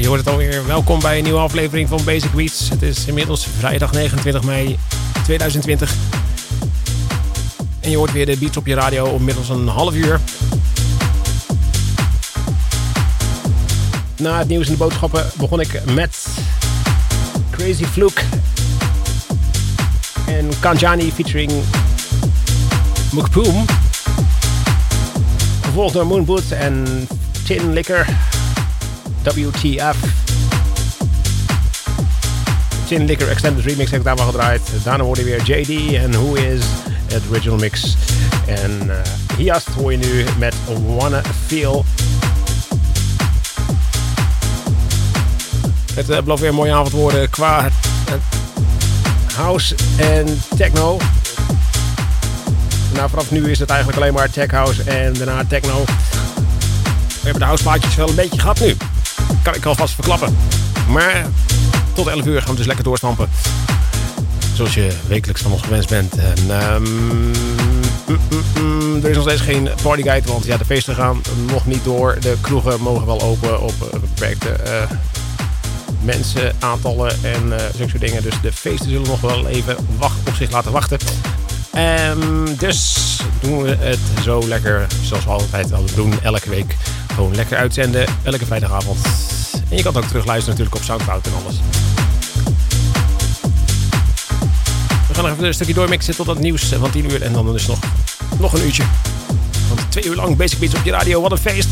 Je hoort het alweer. Welkom bij een nieuwe aflevering van Basic Beats. Het is inmiddels vrijdag 29 mei 2020. En je hoort weer de beats op je radio middels een half uur. Na het nieuws en de boodschappen begon ik met Crazy Fluke en Kanjani featuring Mukpoom. Gevolgd door Moonboots en Tin Liquor. WTF. Tin Liquor Extended Remix heb ik daar wel gedraaid. Daarna hoorde weer JD en Who Is, het original mix. En uh, Hiast hoor je nu met Wanna Feel. Het uh, weer een mooie avond worden qua uh, house en techno. Nou, vanaf nu is het eigenlijk alleen maar tech house en daarna techno. We hebben de houseplaatjes wel een beetje gehad nu. Kan ik alvast verklappen. Maar tot 11 uur gaan we dus lekker doorstampen. Zoals je wekelijks van ons gewenst bent. En, um, mm, mm, mm, er is nog steeds geen partyguide, want ja, de feesten gaan nog niet door. De kroegen mogen wel open op beperkte uh, mensen, aantallen en uh, zulke soort dingen. Dus de feesten zullen nog wel even wacht, op zich laten wachten. Um, dus doen we het zo lekker, zoals we altijd al doen, elke week. Gewoon lekker uitzenden, elke vrijdagavond. En je kan ook terugluisteren natuurlijk op Soundcloud en alles. We gaan nog even een stukje doormixen tot het nieuws van 10 uur. En dan dus nog, nog een uurtje. Want twee uur lang Basic Beats op je radio, wat een feest.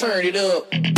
Turn it up.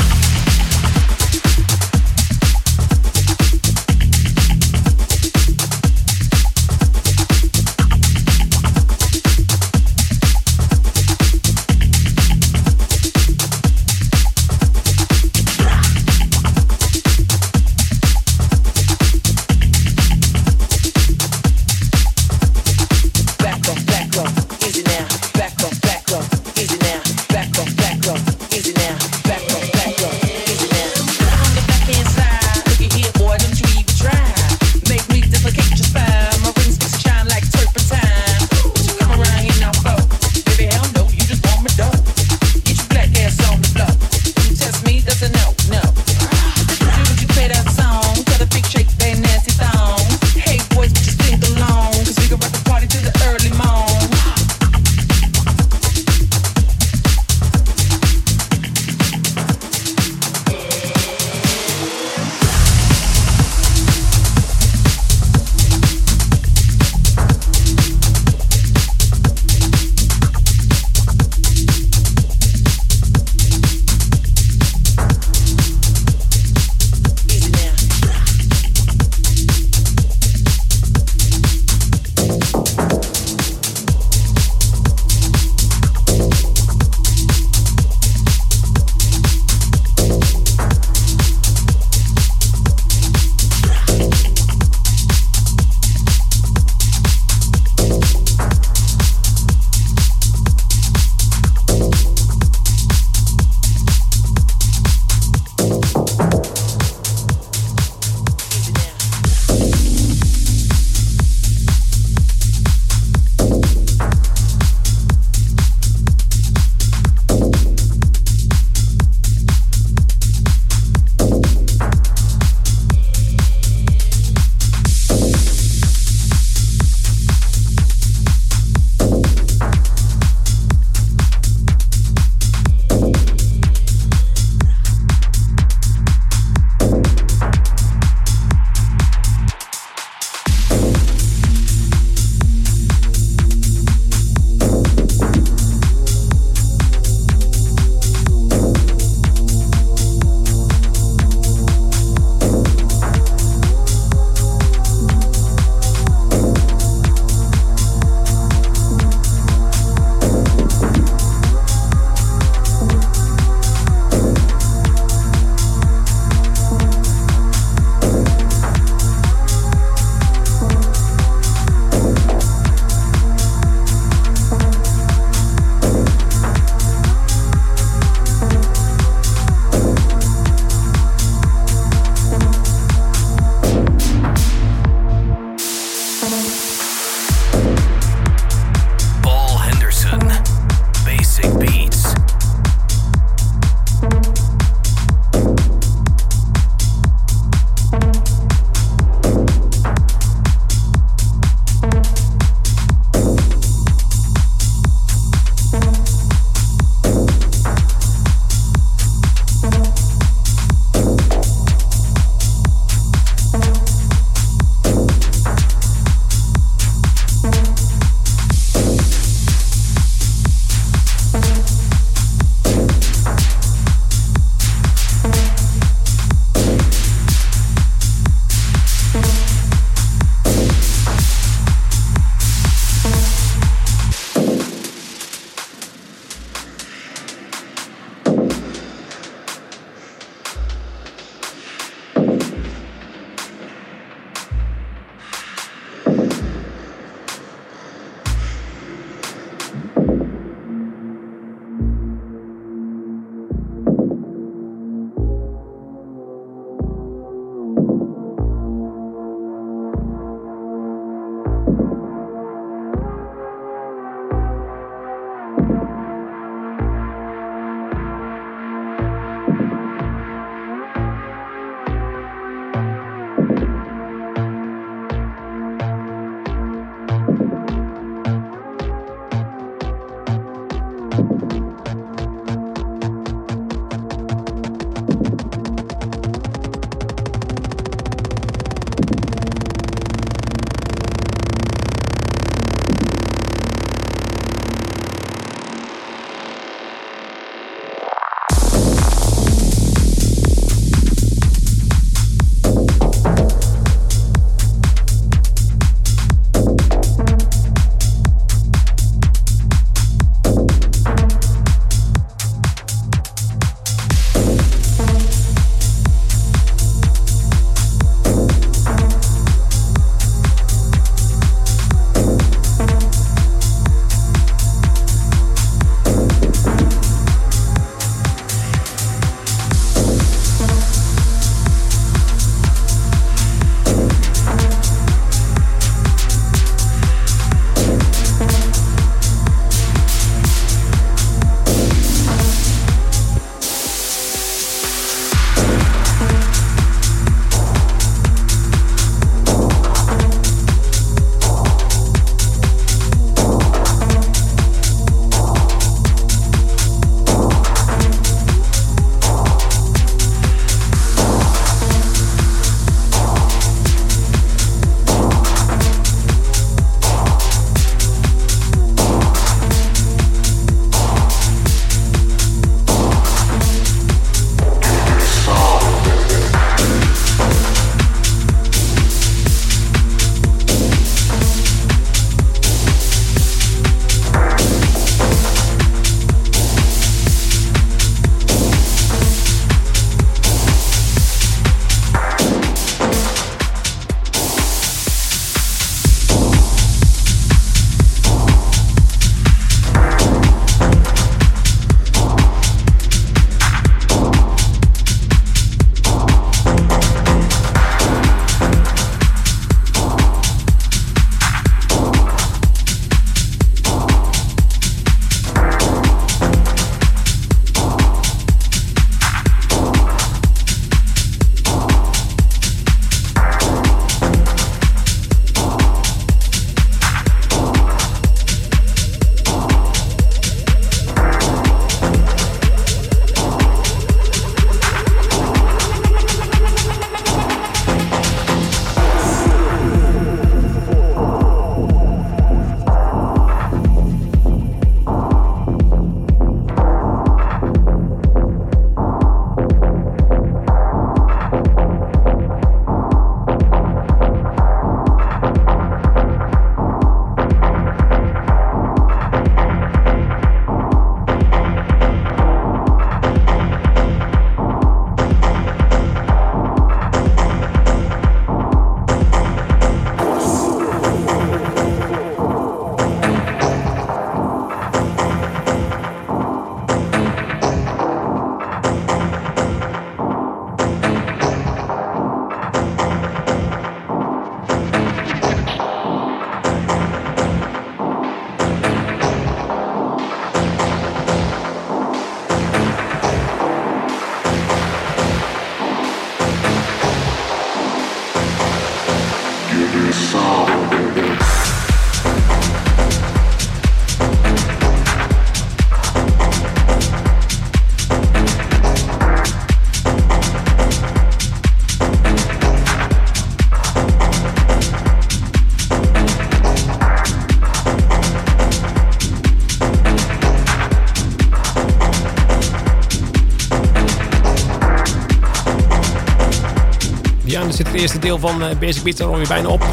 Eerste deel van uh, Basic Beats er alweer bijna op.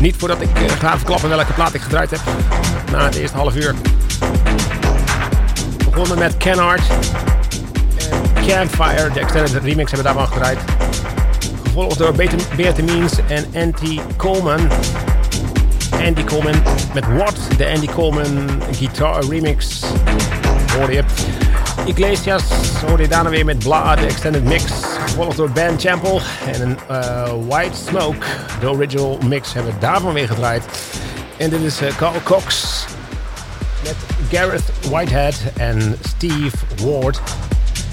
Niet voordat ik uh, ga verklappen welke plaat ik gedraaid heb. Na het eerste half uur. Begonnen met Kenhard. En Campfire, de extended remix hebben we daarvan gedraaid. Gevolgd door Beate Means en Andy Coleman. Andy Coleman met What, de Andy Coleman guitar remix. Hoorde je. Iglesias hoorde je daarna weer met Bla, de extended mix gevolgd door Ben Champel. En een uh, White Smoke, de original mix, hebben we daarvan weer gedraaid. En dit is uh, Carl Cox met Gareth Whitehead en Steve Ward.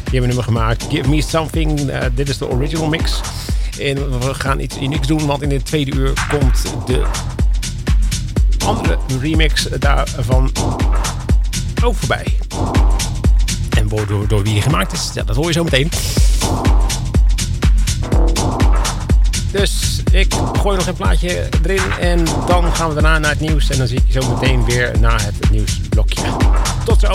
Die hebben een nummer gemaakt. Give Me Something, uh, dit is de original mix. En we gaan iets unieks doen, want in de tweede uur komt de andere remix daarvan ook voorbij. En door, door wie die gemaakt is, dat hoor je zo meteen. Ik gooi nog een plaatje erin en dan gaan we daarna naar het nieuws. En dan zie ik je zo meteen weer na het nieuwsblokje. Tot zo!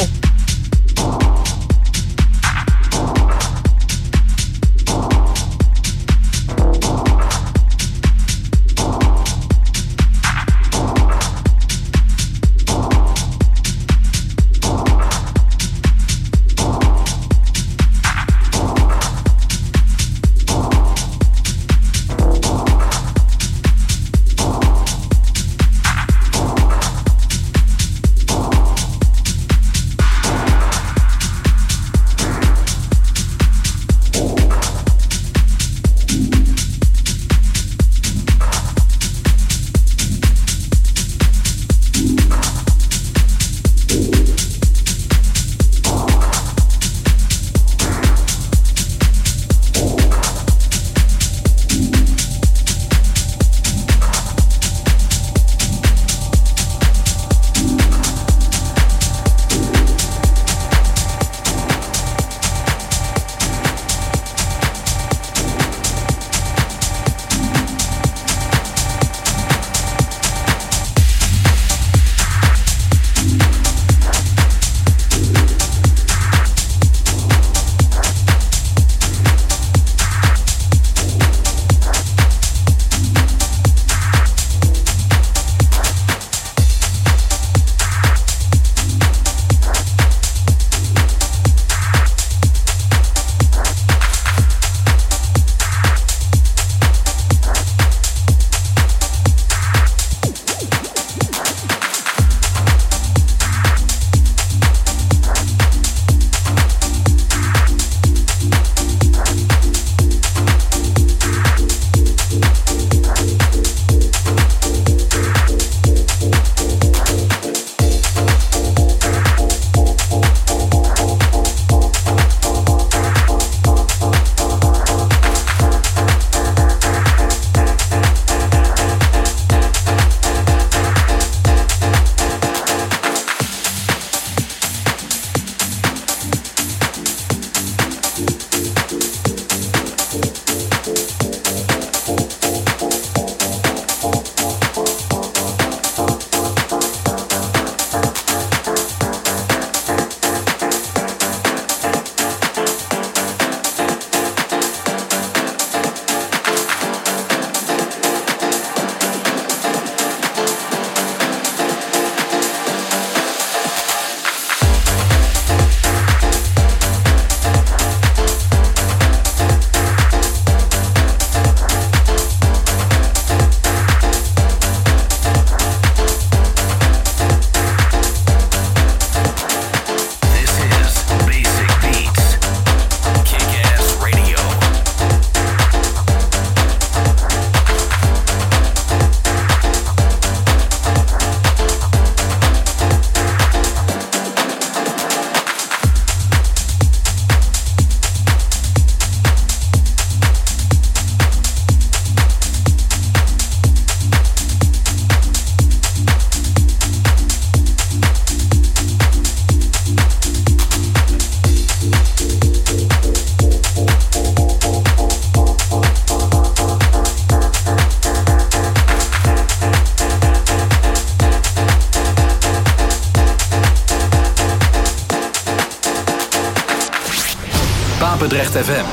Podcast FM.